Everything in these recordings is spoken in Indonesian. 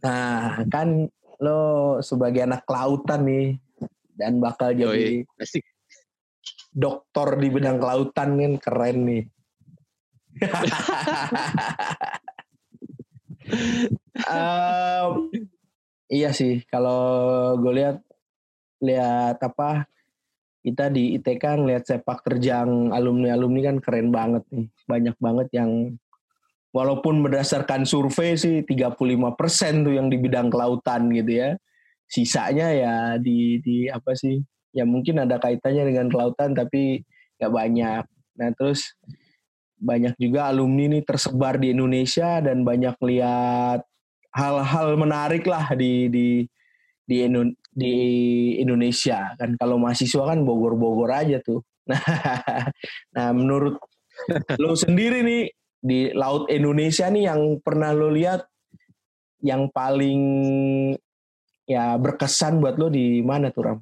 Nah, kan lo sebagai anak kelautan nih dan bakal jadi Yoi, asik. doktor di bidang kelautan kan keren nih. Em, iya sih, kalau gue lihat lihat apa kita di ITK ngeliat sepak terjang alumni-alumni kan keren banget nih. Banyak banget yang walaupun berdasarkan survei sih 35% tuh yang di bidang kelautan gitu ya. Sisanya ya di di apa sih? Ya mungkin ada kaitannya dengan kelautan tapi nggak banyak. Nah, terus banyak juga alumni nih tersebar di Indonesia dan banyak lihat hal-hal menarik lah di di di, di Indonesia kan kalau mahasiswa kan Bogor-Bogor aja tuh. Nah menurut lo sendiri nih di laut Indonesia nih yang pernah lo lihat yang paling ya berkesan buat lo di mana tuh Ram?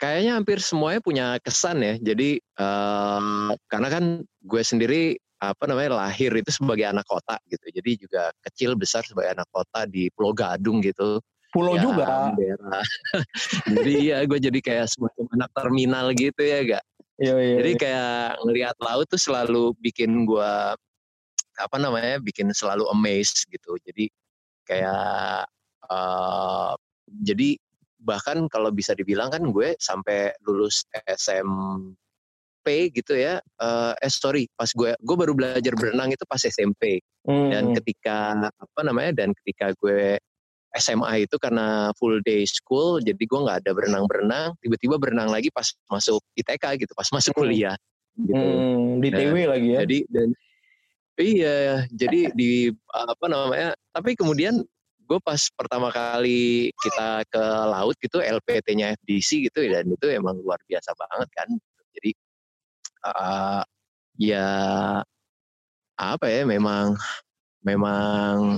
Kayaknya hampir semuanya punya kesan ya. Jadi eh, karena kan gue sendiri apa namanya lahir itu sebagai anak kota gitu. Jadi juga kecil besar sebagai anak kota di Pulau Gadung gitu. Pulau Ya, juga. daerah. jadi ya gue jadi kayak semacam anak terminal gitu ya gak. Iya, iya, Jadi iya. kayak ngelihat laut tuh selalu bikin gue apa namanya bikin selalu amazed gitu. Jadi kayak eh jadi bahkan kalau bisa dibilang kan gue sampai lulus SMP gitu ya. eh eh sorry, pas gue gue baru belajar berenang itu pas SMP dan Hmm. ketika apa namanya dan ketika gue SMA itu karena full day school jadi gue nggak ada berenang-berenang tiba-tiba berenang lagi pas masuk ITK gitu pas masuk Hmm. kuliah gitu Hmm, di Nah, TW lagi ya. jadi dan iya jadi di apa namanya tapi kemudian gue pas pertama kali kita ke laut gitu LPT-nya FDC gitu dan itu emang luar biasa banget kan jadi eh, ya apa ya memang memang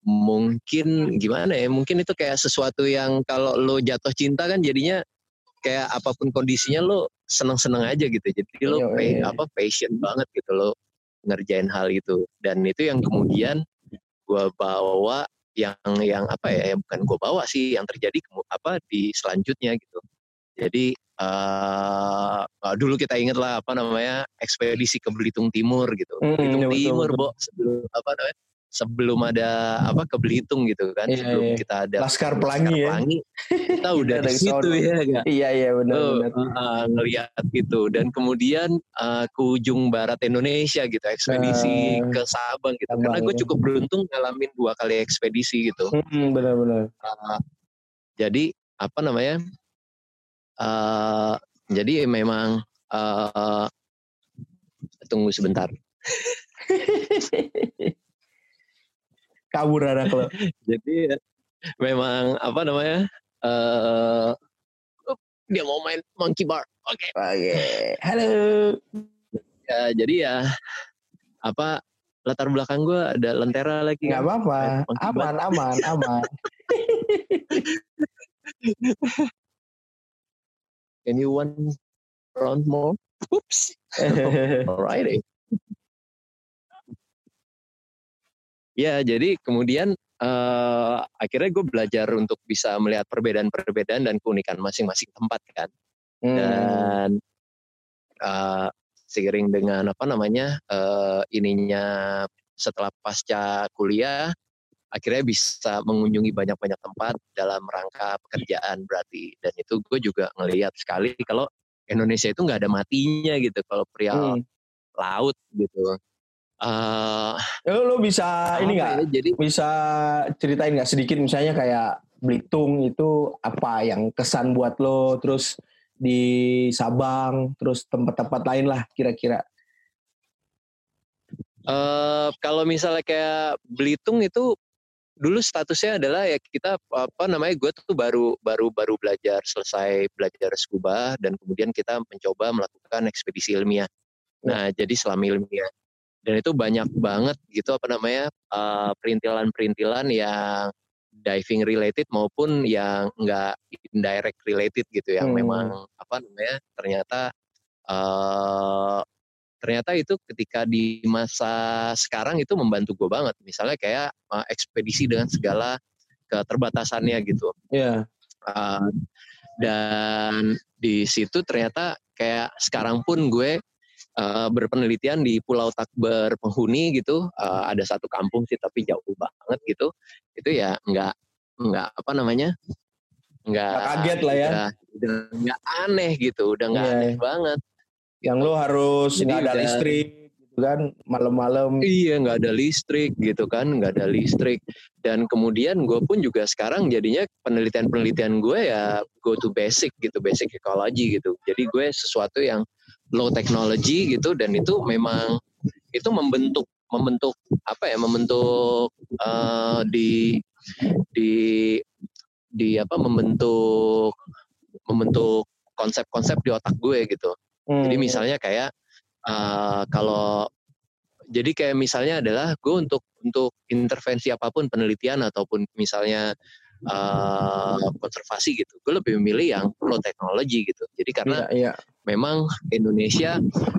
mungkin gimana ya mungkin itu kayak sesuatu yang kalau lo jatuh cinta kan jadinya kayak apa pun kondisinya lo seneng-seneng aja gitu jadi lo Iya, pa- iya. apa passion banget gitu lo ngerjain hal itu dan itu yang kemudian gua bawa yang yang apa ya yang bukan gua bawa sih yang terjadi apa di selanjutnya gitu jadi eh dulu kita inget lah apa namanya ekspedisi ke Belitung Timur gitu Hmm, Belitung iya, betul, Timur betul. Bo sebelum apa namanya sebelum ada apa ke Belitung gitu kan Iya, sebelum iya. kita ada Laskar Pelangi ya. Pelangi, kita udah di dari situ ya gak? Iya iya benar Tuh, benar. uh, ngeliat gitu dan kemudian uh, ke ujung barat Indonesia gitu ekspedisi Nah, ke Sabang gitu Sabang, karena gue ya. cukup beruntung ngalamin dua kali ekspedisi gitu Hmm, benar benar. Uh, jadi apa namanya uh, jadi memang uh, tunggu sebentar Kabur anak lo. jadi memang apa namanya eh dia mau main monkey bar oke Oke. Halo. ya jadi ya apa latar belakang gue ada lentera lagi Nggak kan. apa-apa. Aman aman aman. can you one round more oops alrighty ya jadi kemudian eh akhirnya gue belajar untuk bisa melihat perbedaan-perbedaan dan keunikan masing-masing tempat kan Hmm. dan uh, seiring dengan apa namanya uh, ininya setelah pasca kuliah akhirnya bisa mengunjungi banyak-banyak tempat dalam rangka pekerjaan berarti dan itu gue juga ngelihat sekali kalau Indonesia itu nggak ada matinya gitu kalau perihal Hmm. laut gitu uh, Lo, lo bisa ini nggak? ya, jadi Bisa ceritain nggak sedikit misalnya kayak Belitung itu apa yang kesan buat lo terus di Sabang terus tempat-tempat lain lah kira-kira. Eh, kalau misalnya kayak Belitung itu dulu statusnya adalah ya kita apa namanya gue tuh baru baru baru belajar selesai belajar scuba dan kemudian kita mencoba melakukan ekspedisi ilmiah. Nah jadi selama ilmiah dan itu banyak banget gitu apa namanya eh, perintilan-perintilan yang diving related maupun yang enggak indirect related gitu yang Hmm. memang apa namanya ternyata eh ternyata itu ketika di masa sekarang itu membantu gue banget. Misalnya kayak uh, ekspedisi dengan segala keterbatasannya gitu. Iya. Uh, dan di situ ternyata kayak sekarang pun gue uh, berpenelitian di Pulau Takber penghuni gitu. Uh, ada satu kampung sih tapi jauh banget gitu. Itu ya nggak nggak apa namanya nggak kaget lah ya. Nggak aneh gitu, udah nggak yeah. aneh banget yang lo harus nggak ada listrik gitu kan malam-malam iya nggak ada listrik gitu kan nggak ada listrik dan kemudian gue pun juga sekarang jadinya penelitian-penelitian gue ya go to basic gitu basic ecology gitu jadi gue sesuatu yang low technology gitu dan itu memang itu membentuk membentuk apa ya membentuk uh, di di di apa membentuk membentuk konsep-konsep di otak gue gitu Hmm. Jadi misalnya kayak uh, kalau jadi kayak misalnya adalah gue untuk untuk intervensi apa pun penelitian ataupun misalnya uh, konservasi gitu, gue lebih memilih yang low technology gitu. Jadi karena iya, iya. Memang Indonesia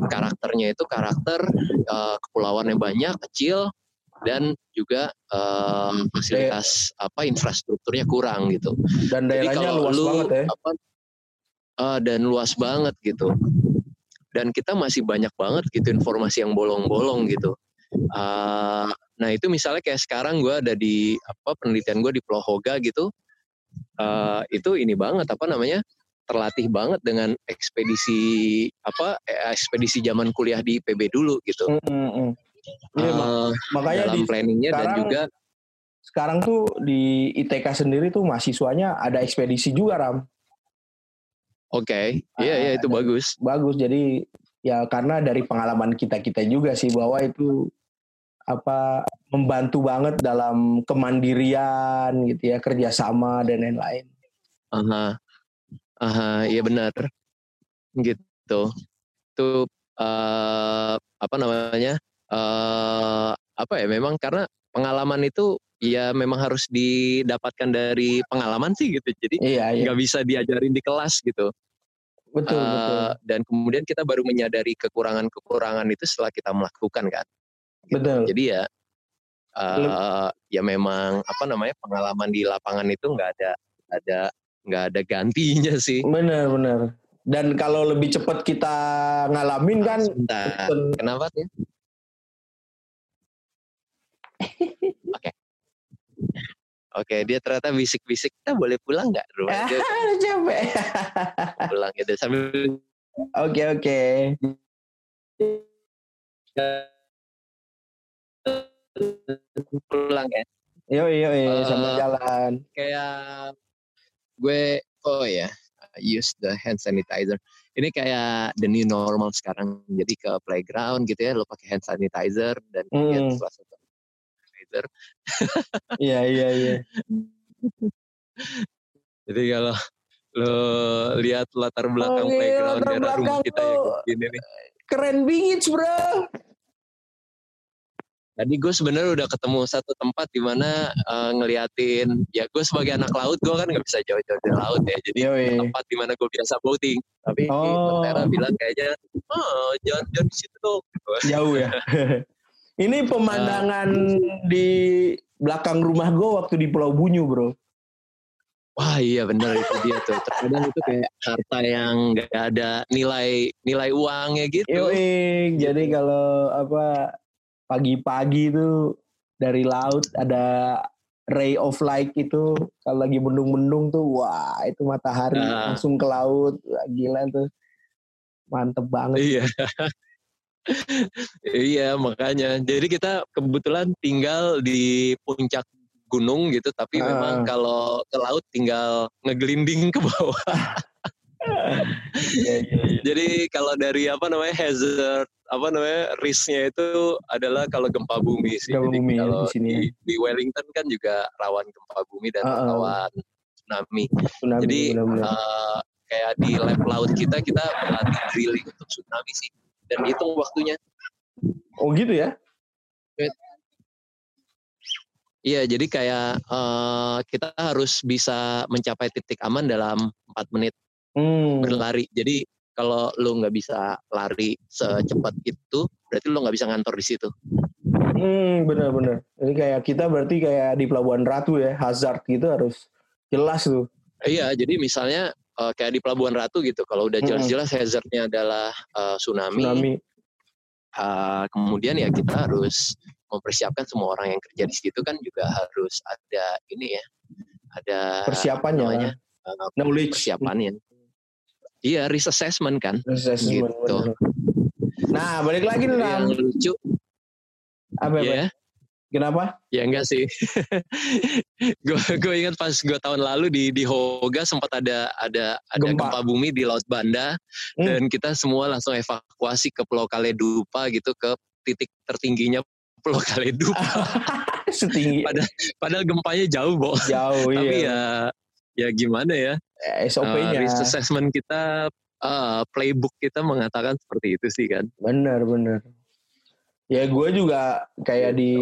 karakternya itu karakter uh, kepulauan yang banyak, kecil dan juga uh, fasilitas apa infrastrukturnya kurang gitu. Dan daerahnya Jadi luas lu, banget ya. Apa, uh, dan luas banget gitu dan kita masih banyak banget gitu informasi yang bolong-bolong gitu. Uh, nah itu misalnya kayak sekarang gue ada di apa penelitian gue di Pulau Hoga gitu, uh, itu ini banget apa namanya terlatih banget dengan ekspedisi apa eh, ekspedisi zaman kuliah di PB dulu gitu. Mm -hmm. uh, makanya dalam di, planningnya sekarang, dan juga sekarang tuh di ITK sendiri tuh mahasiswanya ada ekspedisi juga ram. Oke, okay. iya iya itu bagus. Bagus. Jadi ya karena dari pengalaman kita kita juga sih bahwa itu apa membantu banget dalam kemandirian gitu ya kerjasama dan lain-lain. Aha, aha, iya benar. Gitu. Itu uh, apa namanya? Uh, apa ya? Memang karena pengalaman itu ya memang harus didapatkan dari pengalaman sih gitu. Jadi iya, iya. nggak iya. bisa diajarin di kelas gitu. Betul, uh, betul. Dan kemudian kita baru menyadari kekurangan-kekurangan itu setelah kita melakukan kan. Gitu. Betul. Jadi ya uh, ya memang apa namanya pengalaman di lapangan itu nggak ada ada nggak ada gantinya sih. Benar benar. Dan kalau lebih cepat kita ngalamin kan. Sebentar. Kenapa sih? Oke. Oke, dia ternyata bisik-bisik, kita boleh pulang nggak rumah? Dia, capek. pulang gitu sambil. Oke oke. pulang ya. Yo yo yo, uh, sama jalan. Kayak gue, oh ya, use the hand sanitizer. Ini kayak the new normal sekarang. Jadi ke playground gitu ya, lo pakai hand sanitizer dan kemudian hmm. setelah Twitter. Iya iya iya. Jadi kalau lo lihat latar belakang oh, playground latar daerah rumah kita ya gini nih. Keren bingit bro. Tadi gue sebenarnya udah ketemu satu tempat di mana uh, ngeliatin ya gue sebagai anak laut gue kan nggak bisa jauh-jauh dari laut ya jadi Yoi. tempat di mana gue biasa boating tapi oh. Tera bilang kayaknya oh jangan jangan di situ dong jauh ya Ini pemandangan uh, di belakang rumah gue waktu di Pulau Bunyu, bro. Wah iya bener itu dia tuh. Terkadang itu kayak harta yang gak ada nilai nilai uangnya gitu. Yoi, jadi kalau apa pagi-pagi itu dari laut ada ray of light itu kalau lagi mendung-mendung tuh wah itu matahari uh, langsung ke laut gila tuh mantep banget. Iya. iya makanya. Jadi kita kebetulan tinggal di puncak gunung gitu, tapi uh. memang kalau ke laut tinggal ngegelinding ke bawah. yeah, yeah, yeah. Jadi kalau dari apa namanya hazard apa namanya risknya itu adalah kalau gempa bumi sih. Gempa bumi ya, kalau di, sini. Di, di Wellington kan juga rawan gempa bumi dan uh, rawan tsunami. tsunami Jadi benar -benar. Uh, kayak di lab laut kita kita melatih drilling untuk tsunami sih dan hitung waktunya. Oh gitu ya? Iya, jadi kayak uh, kita harus bisa mencapai titik aman dalam empat menit hmm. berlari. Jadi kalau lu nggak bisa lari secepat itu, berarti lu nggak bisa ngantor di situ. Hmm, bener-bener. Ini kayak kita berarti kayak di Pelabuhan Ratu ya, hazard gitu harus jelas tuh. Iya, jadi misalnya uh, kayak di Pelabuhan Ratu gitu, kalau udah jelas-jelas hazardnya adalah uh, tsunami, tsunami. Uh, kemudian ya kita harus mempersiapkan semua orang yang kerja di situ kan juga harus ada ini ya, ada persiapannya, namanya, uh, knowledge, persiapannya. Iya, risk assessment kan. Risk assessment. Gitu. Nah, balik lagi nih, Yang lucu, apa ya? Kenapa? Ya enggak sih. gue gue ingat pas gue tahun lalu di di Hoga sempat ada ada ada gempa, gempa bumi di Laut Banda hmm. dan kita semua langsung evakuasi ke Pulau Kaledupa gitu ke titik tertingginya Pulau Kaledupa. Setinggi. padahal, padahal gempanya jauh, Bo. Jauh, Tapi iya. ya ya gimana ya? Eh, SOP-nya. Uh, risk assessment kita uh, playbook kita mengatakan seperti itu sih kan. Benar, benar. Ya gue juga kayak di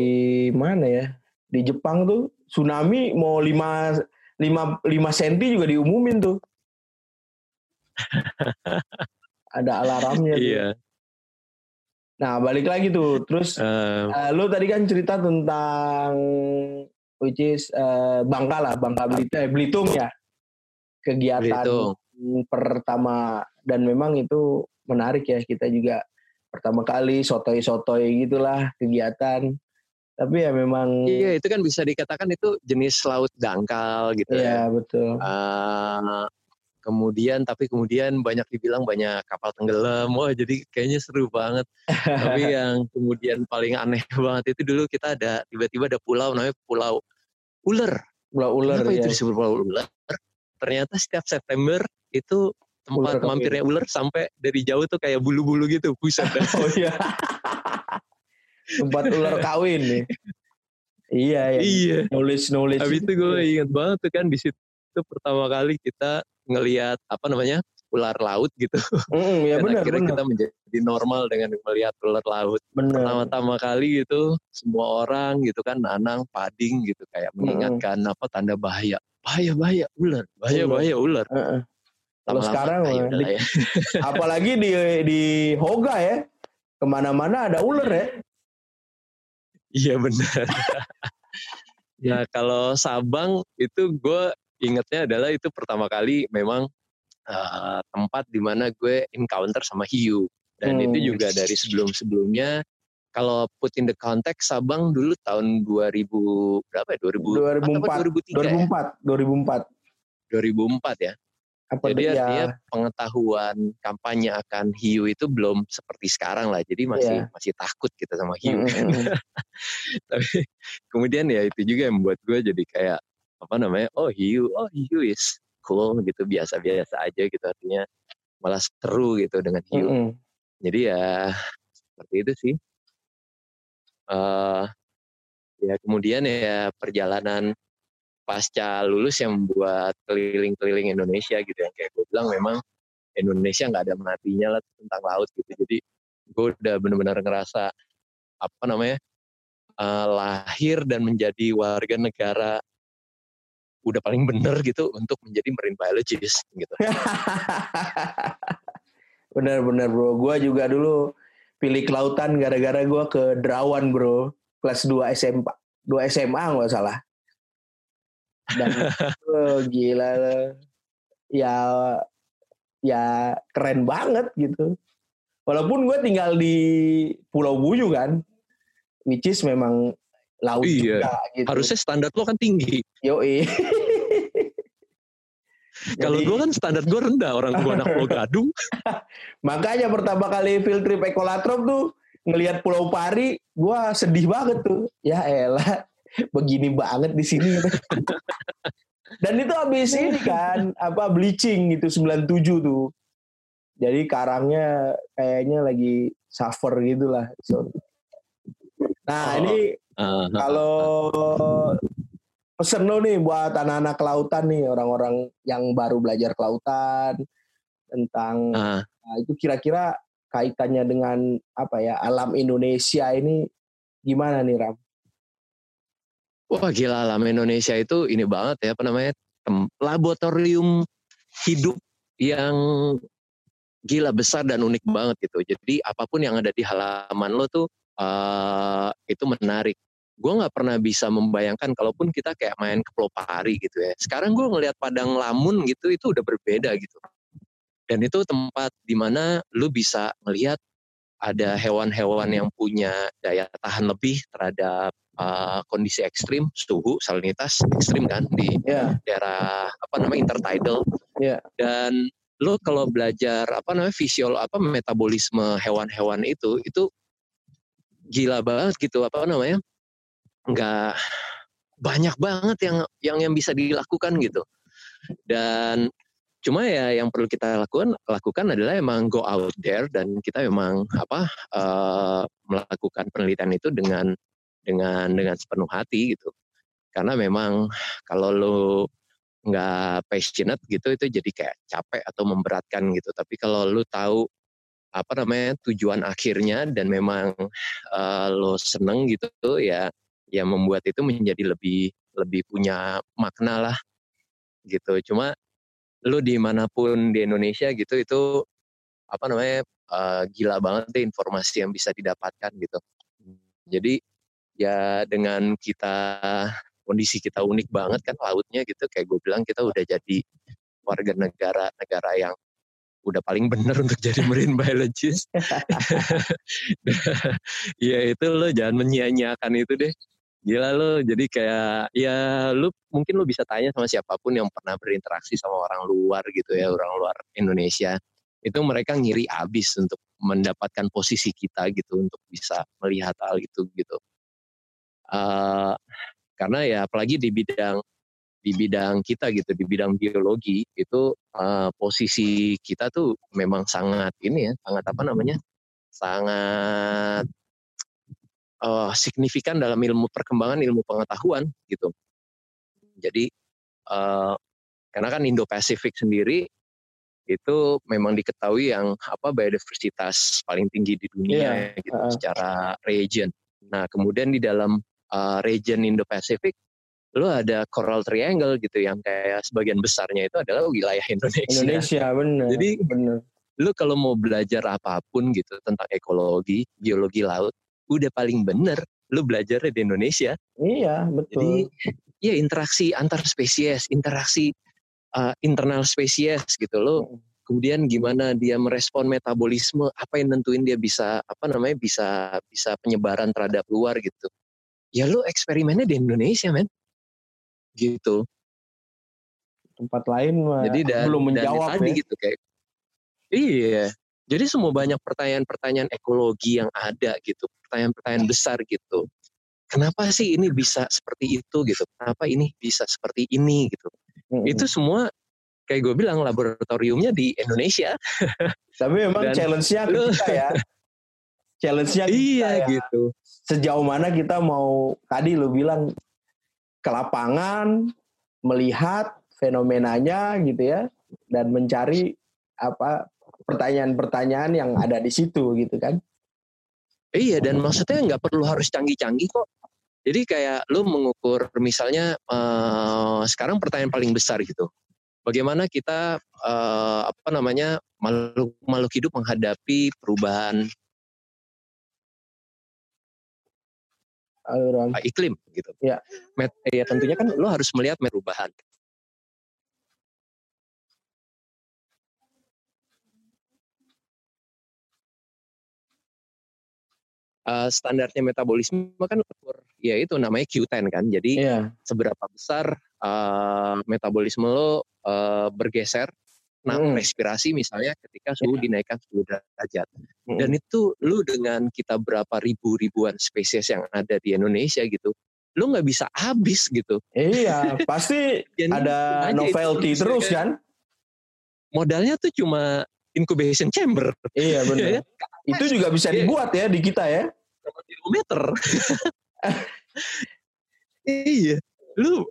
mana ya? Di Jepang tuh tsunami mau 5 5 5 cm juga diumumin tuh. Ada alarmnya tuh. Iya. Nah, balik lagi tuh. Terus uh, uh, lu tadi kan cerita tentang which is uh, Bangka lah, Bangka Belitung, eh, Belitung ya. Kegiatan Belitung. pertama dan memang itu menarik ya kita juga pertama kali sotoy-sotoy gitulah kegiatan tapi ya memang iya itu kan bisa dikatakan itu jenis laut dangkal gitu iya, ya betul uh, kemudian tapi kemudian banyak dibilang banyak kapal tenggelam. Wah jadi kayaknya seru banget. Tapi yang kemudian paling aneh banget itu dulu kita ada tiba-tiba ada pulau namanya pulau ular pulau ular Kenapa ya. itu disebut pulau ular ternyata setiap September itu tempat ular mampirnya ular sampai dari jauh tuh kayak bulu-bulu gitu buset. Oh iya. Tempat ular kawin nih. Iya ya. iya. Knowledge knowledge habis itu gue ingat banget tuh kan di situ pertama kali kita ngelihat apa namanya ular laut gitu. Mm, ya Dan benar, akhirnya benar. kita menjadi normal dengan melihat ular laut. Pertama-tama kali gitu, semua orang gitu kan nanang, pading gitu kayak mengingatkan mm. apa tanda bahaya. Bahaya, bahaya ular, bahaya, bahaya ular. Uh -uh. Kalau sekarang di, ya. apalagi di di Hoga ya, ke mana-mana ada ular ya. Iya benar. ya kalau Sabang itu gue ingetnya adalah itu pertama kali memang uh, tempat di mana gue encounter sama hiu dan hmm. itu juga dari sebelum-sebelumnya kalau put in the context Sabang dulu tahun 2000 berapa ya 2000 2004 2003 2004 2004 ya 2004 ya apa Jadi ya. dia pengetahuan kampanye akan hiu itu belum seperti sekarang lah. Jadi masih yeah. masih takut kita sama hiu. Mm-hmm. Tapi kemudian ya itu juga yang membuat gue jadi kayak apa namanya? Oh hiu, oh hiu is cool gitu biasa-biasa aja gitu artinya malah seru gitu dengan hiu. Mm-hmm. Jadi ya seperti itu sih. Uh, ya kemudian ya perjalanan pasca lulus yang membuat keliling-keliling Indonesia gitu yang kayak gue bilang memang Indonesia nggak ada matinya lah tentang laut gitu jadi gue udah benar-benar ngerasa apa namanya uh, lahir dan menjadi warga negara udah paling bener gitu untuk menjadi marine biologist gitu. Bener-bener bro, gue juga dulu pilih kelautan gara-gara gue ke Derawan bro, kelas 2 SMA, 2 SMA nggak salah. Dan oh, gila ya ya keren banget gitu. Walaupun gue tinggal di Pulau Buyu kan which is memang laut iya. juga gitu. harusnya standar lo kan tinggi yo Kalau gue kan standar gue rendah orang gue anak Pulau Gadung. Makanya pertama kali field trip ekolatrop tuh ngelihat Pulau Pari, gue sedih banget tuh. Ya elah, begini banget di sini. Dan itu habis ini kan apa bleaching gitu 97 tuh. Jadi karangnya kayaknya lagi suffer gitulah. So, nah, oh. ini uh, kalau pesen lo nih buat anak-anak kelautan nih, orang-orang yang baru belajar kelautan tentang uh. nah, itu kira-kira kaitannya dengan apa ya alam Indonesia ini gimana nih Ram? Wah gila alam Indonesia itu ini banget ya apa namanya laboratorium hidup yang gila besar dan unik banget gitu. Jadi apa pun yang ada di halaman lo tuh uh, itu menarik. Gue nggak pernah bisa membayangkan kalaupun kita kayak main ke Pelopari gitu ya. Sekarang gue ngelihat Padang Lamun gitu itu udah berbeda gitu. Dan itu tempat di mana lu bisa melihat ada hewan-hewan yang punya daya tahan lebih terhadap uh, kondisi ekstrim, suhu, salinitas ekstrim kan di yeah. daerah apa namanya intertidal. Yeah. Dan lo kalau belajar apa namanya fisiol apa metabolisme hewan-hewan itu itu gila banget gitu apa namanya nggak banyak banget yang yang yang bisa dilakukan gitu. Dan cuma ya yang perlu kita lakukan lakukan adalah emang go out there dan kita memang apa uh, melakukan penelitian itu dengan dengan dengan sepenuh hati gitu. Karena memang kalau lo nggak passionate gitu itu jadi kayak capek atau memberatkan gitu. Tapi kalau lo tahu apa namanya tujuan akhirnya dan memang uh, lo seneng gitu ya ya membuat itu menjadi lebih lebih punya makna lah gitu cuma lu di mana pun di Indonesia gitu itu apa namanya uh, gila banget deh informasi yang bisa didapatkan gitu. Jadi ya dengan kita kondisi kita unik banget kan lautnya gitu kayak gue bilang kita udah jadi warga negara negara yang udah paling bener untuk jadi marine biologist. ya itu lo jangan menyia-nyiakan itu deh gila lo jadi kayak ya lu mungkin lu bisa tanya sama siapa pun yang pernah berinteraksi sama orang luar gitu ya orang luar Indonesia. Itu mereka ngiri abis untuk mendapatkan posisi kita gitu untuk bisa melihat hal itu gitu. Uh, karena ya apalagi di bidang di bidang kita gitu di bidang biologi itu uh, posisi kita tuh memang sangat ini ya sangat apa namanya sangat uh, signifikan dalam ilmu perkembangan ilmu pengetahuan gitu. Jadi uh, karena kan Indo-Pasifik sendiri itu memang diketahui yang apa biodiversitas paling tinggi di dunia yeah. gitu uh. secara region. Nah, kemudian di dalam uh, region Indo-Pasifik lo ada coral triangle gitu yang kayak sebagian besarnya itu adalah wilayah Indonesia. Indonesia benar. Jadi bener. lo kalau mau belajar apa pun gitu tentang ekologi, biologi laut, udah paling bener lu belajar di Indonesia. Iya, betul. Jadi ya interaksi antar spesies, interaksi uh, internal spesies gitu lo. Hmm. Kemudian gimana dia merespon metabolisme, apa yang nentuin dia bisa apa namanya bisa bisa penyebaran terhadap luar gitu. Ya lu eksperimennya di Indonesia, men. Gitu. Tempat lain Jadi dan, belum menjawab dan tadi ya. gitu kayak Iya, jadi semua banyak pertanyaan-pertanyaan ekologi yang ada gitu, pertanyaan-pertanyaan besar gitu. Kenapa sih ini bisa seperti itu gitu? Kenapa ini bisa seperti ini gitu? Hmm. Itu semua kayak gue bilang laboratoriumnya di Indonesia. Tapi memang challenge-nya kita ya. challenge-nya kita iya, ya. gitu. Sejauh mana kita mau tadi lo bilang ke lapangan melihat fenomenanya gitu ya dan mencari apa pertanyaan-pertanyaan yang ada di situ gitu kan. Iya dan maksudnya nggak perlu harus canggih-canggih kok. Jadi kayak lu mengukur misalnya uh, sekarang pertanyaan paling besar gitu. Bagaimana kita uh, apa namanya makhluk makhluk hidup menghadapi perubahan aliran iklim gitu. Ya. Met, ya tentunya kan lo harus melihat perubahan. Uh, standarnya metabolisme kan ukur ya itu namanya Q10 kan. Jadi yeah. seberapa besar uh, metabolisme lo uh, bergeser nah mm. respirasi misalnya ketika suhu yeah. dinaikkan 10 derajat. Mm. Dan itu lu dengan kita berapa ribu-ribuan spesies yang ada di Indonesia gitu, lu nggak bisa habis gitu. Iya, pasti ada novelty itu, terus kan. Modalnya tuh cuma incubation chamber. Iya benar. itu juga bisa iya. dibuat ya di kita ya kilometer. iya, lu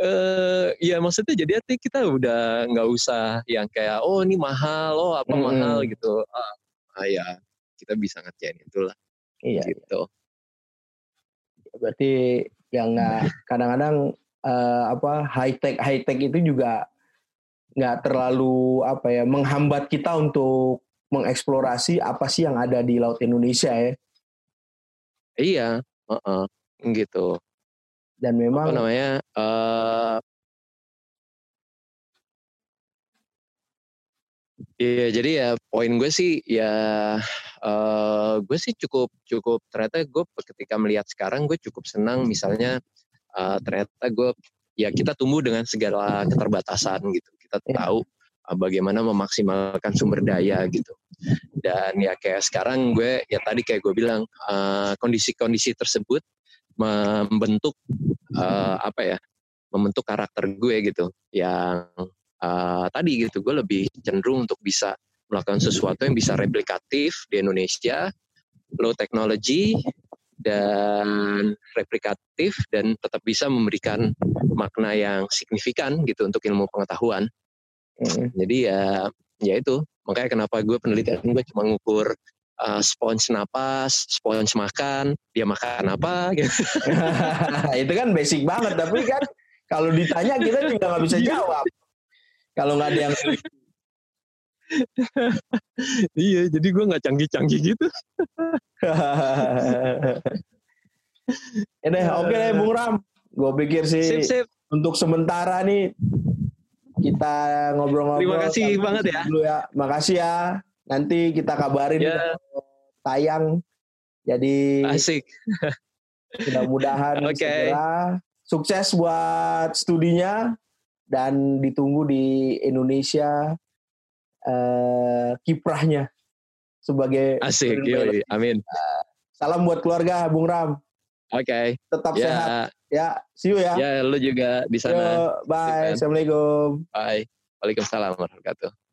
uh, ya maksudnya jadi hati kita udah nggak usah yang kayak oh ini mahal, oh apa hmm. mahal gitu. Ah, ah ya kita bisa ngerjain itulah. Iya. Gitu. Berarti yang nggak kadang-kadang uh, apa high tech high tech itu juga nggak terlalu apa ya menghambat kita untuk mengeksplorasi apa sih yang ada di laut Indonesia ya. Iya, uh -uh, gitu. Dan memang apa namanya? Uh, Iya, jadi ya poin gue sih ya uh, gue sih cukup cukup ternyata gue ketika melihat sekarang gue cukup senang misalnya uh, ternyata gue ya kita tumbuh dengan segala keterbatasan gitu. Kita yeah. tahu bagaimana memaksimalkan sumber daya gitu. Dan ya kayak sekarang gue ya tadi kayak gue bilang kondisi-kondisi uh, tersebut membentuk uh, apa ya? membentuk karakter gue gitu yang uh, tadi gitu gue lebih cenderung untuk bisa melakukan sesuatu yang bisa replikatif di Indonesia low technology dan replikatif dan tetap bisa memberikan makna yang signifikan gitu untuk ilmu pengetahuan. Mm. Jadi ya ya itu makanya kenapa gue penelitian gue cuma ngukur uh, spons napas, spons makan, dia makan apa gitu. itu kan basic banget tapi kan kalau ditanya kita juga nggak bisa jawab. Kalau nggak ada yang iya, jadi gue nggak canggih-canggih gitu. ya deh, oke okay deh Bung Ram. Gue pikir sih sip, sip. untuk sementara nih kita ngobrol-ngobrol. Terima kasih banget ya. Dulu ya. Makasih ya. Nanti kita kabarin ya. tayang. Jadi asik. Mudah-mudahan okay. segera sukses buat studinya dan ditunggu di Indonesia uh, kiprahnya sebagai asik yoi, amin salam buat keluarga Bung Ram oke okay. tetap ya. sehat ya see you ya. Ya lu juga di sana. Yo, bye. Assalamualaikum. Bye. Waalaikumsalam warahmatullahi wabarakatuh